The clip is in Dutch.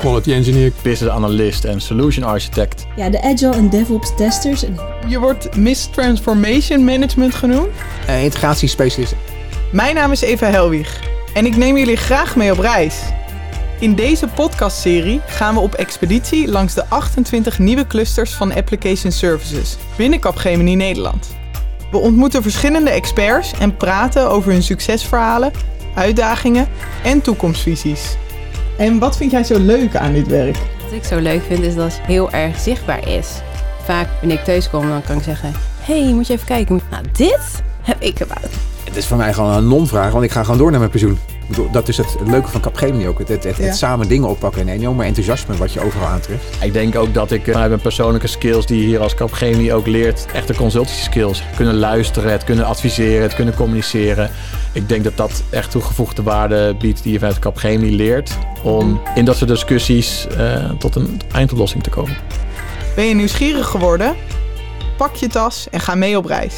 quality engineer, business analyst en solution architect. Ja, de agile en DevOps testers. Je wordt Miss Transformation Management genoemd. Uh, integratiespecialist. Mijn naam is Eva Helwig en ik neem jullie graag mee op reis. In deze podcastserie gaan we op expeditie langs de 28 nieuwe clusters van Application Services binnen Capgemini Nederland. We ontmoeten verschillende experts en praten over hun succesverhalen, uitdagingen en toekomstvisies. En wat vind jij zo leuk aan dit werk? Wat ik zo leuk vind is dat het heel erg zichtbaar is. Vaak wanneer ik thuis kom, dan kan ik zeggen... Hé, hey, moet je even kijken. Nou, dit heb ik gebouwd. Het is voor mij gewoon een non-vraag, want ik ga gewoon door naar mijn pensioen. Dat is het leuke van Capgemini ook. Het, het, het, het samen dingen oppakken en enorme enthousiasme wat je overal aantreft. Ik denk ook dat ik vanuit mijn persoonlijke skills die je hier als Capgemini ook leert, echte consultancy skills. Kunnen luisteren, het kunnen adviseren, het kunnen communiceren. Ik denk dat dat echt toegevoegde waarde biedt die je vanuit Capgemini leert om in dat soort discussies uh, tot een eindoplossing te komen. Ben je nieuwsgierig geworden? Pak je tas en ga mee op reis.